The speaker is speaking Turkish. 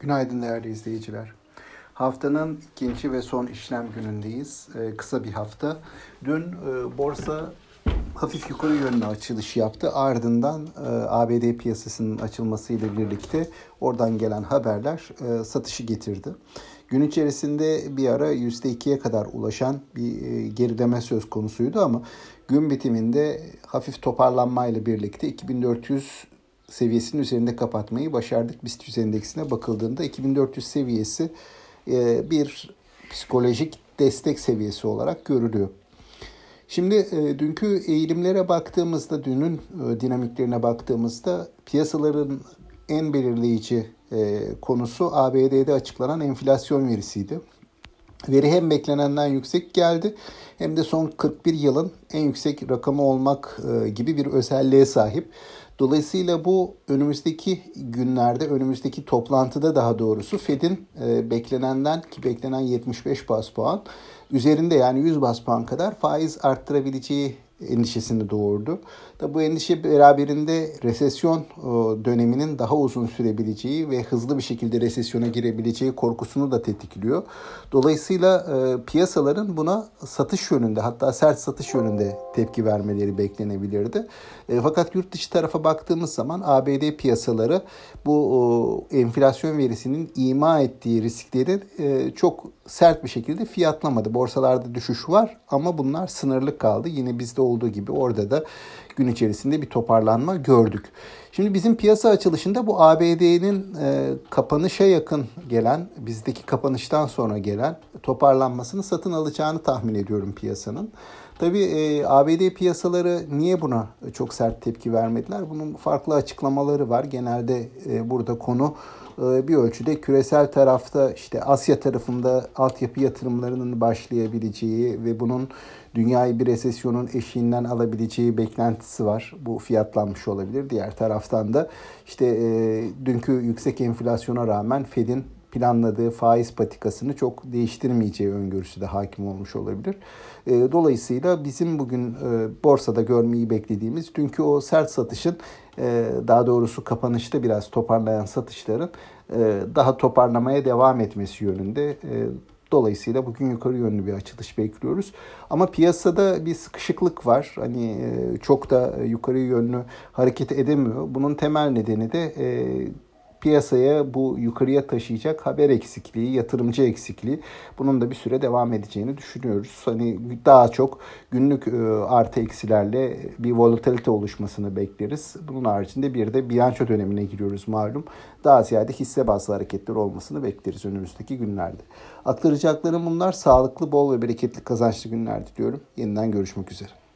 Günaydın değerli izleyiciler. Haftanın ikinci ve son işlem günündeyiz. Ee, kısa bir hafta. Dün e, borsa hafif yukarı yönlü açılış yaptı. Ardından e, ABD piyasasının açılmasıyla birlikte oradan gelen haberler e, satışı getirdi. Gün içerisinde bir ara %2'ye kadar ulaşan bir e, gerileme söz konusuydu ama gün bitiminde hafif toparlanmayla birlikte 2400 seviyesinin üzerinde kapatmayı başardık. BIST 100 endeksine bakıldığında 2400 seviyesi e, bir psikolojik destek seviyesi olarak görülüyor. Şimdi e, dünkü eğilimlere baktığımızda, dünün e, dinamiklerine baktığımızda piyasaların en belirleyici konusu ABD'de açıklanan enflasyon verisiydi. Veri hem beklenenden yüksek geldi hem de son 41 yılın en yüksek rakamı olmak gibi bir özelliğe sahip. Dolayısıyla bu önümüzdeki günlerde, önümüzdeki toplantıda daha doğrusu Fed'in e, beklenenden ki beklenen 75 bas puan üzerinde yani 100 bas puan kadar faiz arttırabileceği endişesini doğurdu. Da bu endişe beraberinde resesyon e, döneminin daha uzun sürebileceği ve hızlı bir şekilde resesyona girebileceği korkusunu da tetikliyor. Dolayısıyla e, piyasaların buna satış yönünde hatta sert satış yönünde tepki vermeleri beklenebilirdi. E, fakat yurt dışı tarafa baktığımız zaman ABD piyasaları bu enflasyon verisinin ima ettiği riskleri çok sert bir şekilde fiyatlamadı. Borsalarda düşüş var ama bunlar sınırlı kaldı. Yine bizde olduğu gibi orada da gün içerisinde bir toparlanma gördük. Şimdi bizim piyasa açılışında bu ABD'nin e, kapanışa yakın gelen, bizdeki kapanıştan sonra gelen toparlanmasını satın alacağını tahmin ediyorum piyasanın. Tabii e, ABD piyasaları niye buna çok sert tepki vermediler? Bunun farklı açıklamaları var. Genelde e, burada konu bir ölçüde küresel tarafta işte Asya tarafında altyapı yatırımlarının başlayabileceği ve bunun dünyayı bir resesyonun eşiğinden alabileceği beklentisi var. Bu fiyatlanmış olabilir. Diğer taraftan da işte e, dünkü yüksek enflasyona rağmen Fed'in planladığı faiz patikasını çok değiştirmeyeceği öngörüsü de hakim olmuş olabilir. E, dolayısıyla bizim bugün e, borsada görmeyi beklediğimiz dünkü o sert satışın e, daha doğrusu kapanışta biraz toparlayan satışların daha toparlamaya devam etmesi yönünde. Dolayısıyla bugün yukarı yönlü bir açılış bekliyoruz. Ama piyasada bir sıkışıklık var. Hani çok da yukarı yönlü hareket edemiyor. Bunun temel nedeni de piyasaya bu yukarıya taşıyacak haber eksikliği, yatırımcı eksikliği bunun da bir süre devam edeceğini düşünüyoruz. Hani daha çok günlük e, artı eksilerle bir volatilite oluşmasını bekleriz. Bunun haricinde bir de bilanço dönemine giriyoruz malum. Daha ziyade hisse bazlı hareketler olmasını bekleriz önümüzdeki günlerde. Aktaracaklarım bunlar sağlıklı, bol ve bereketli kazançlı günler diliyorum. Yeniden görüşmek üzere.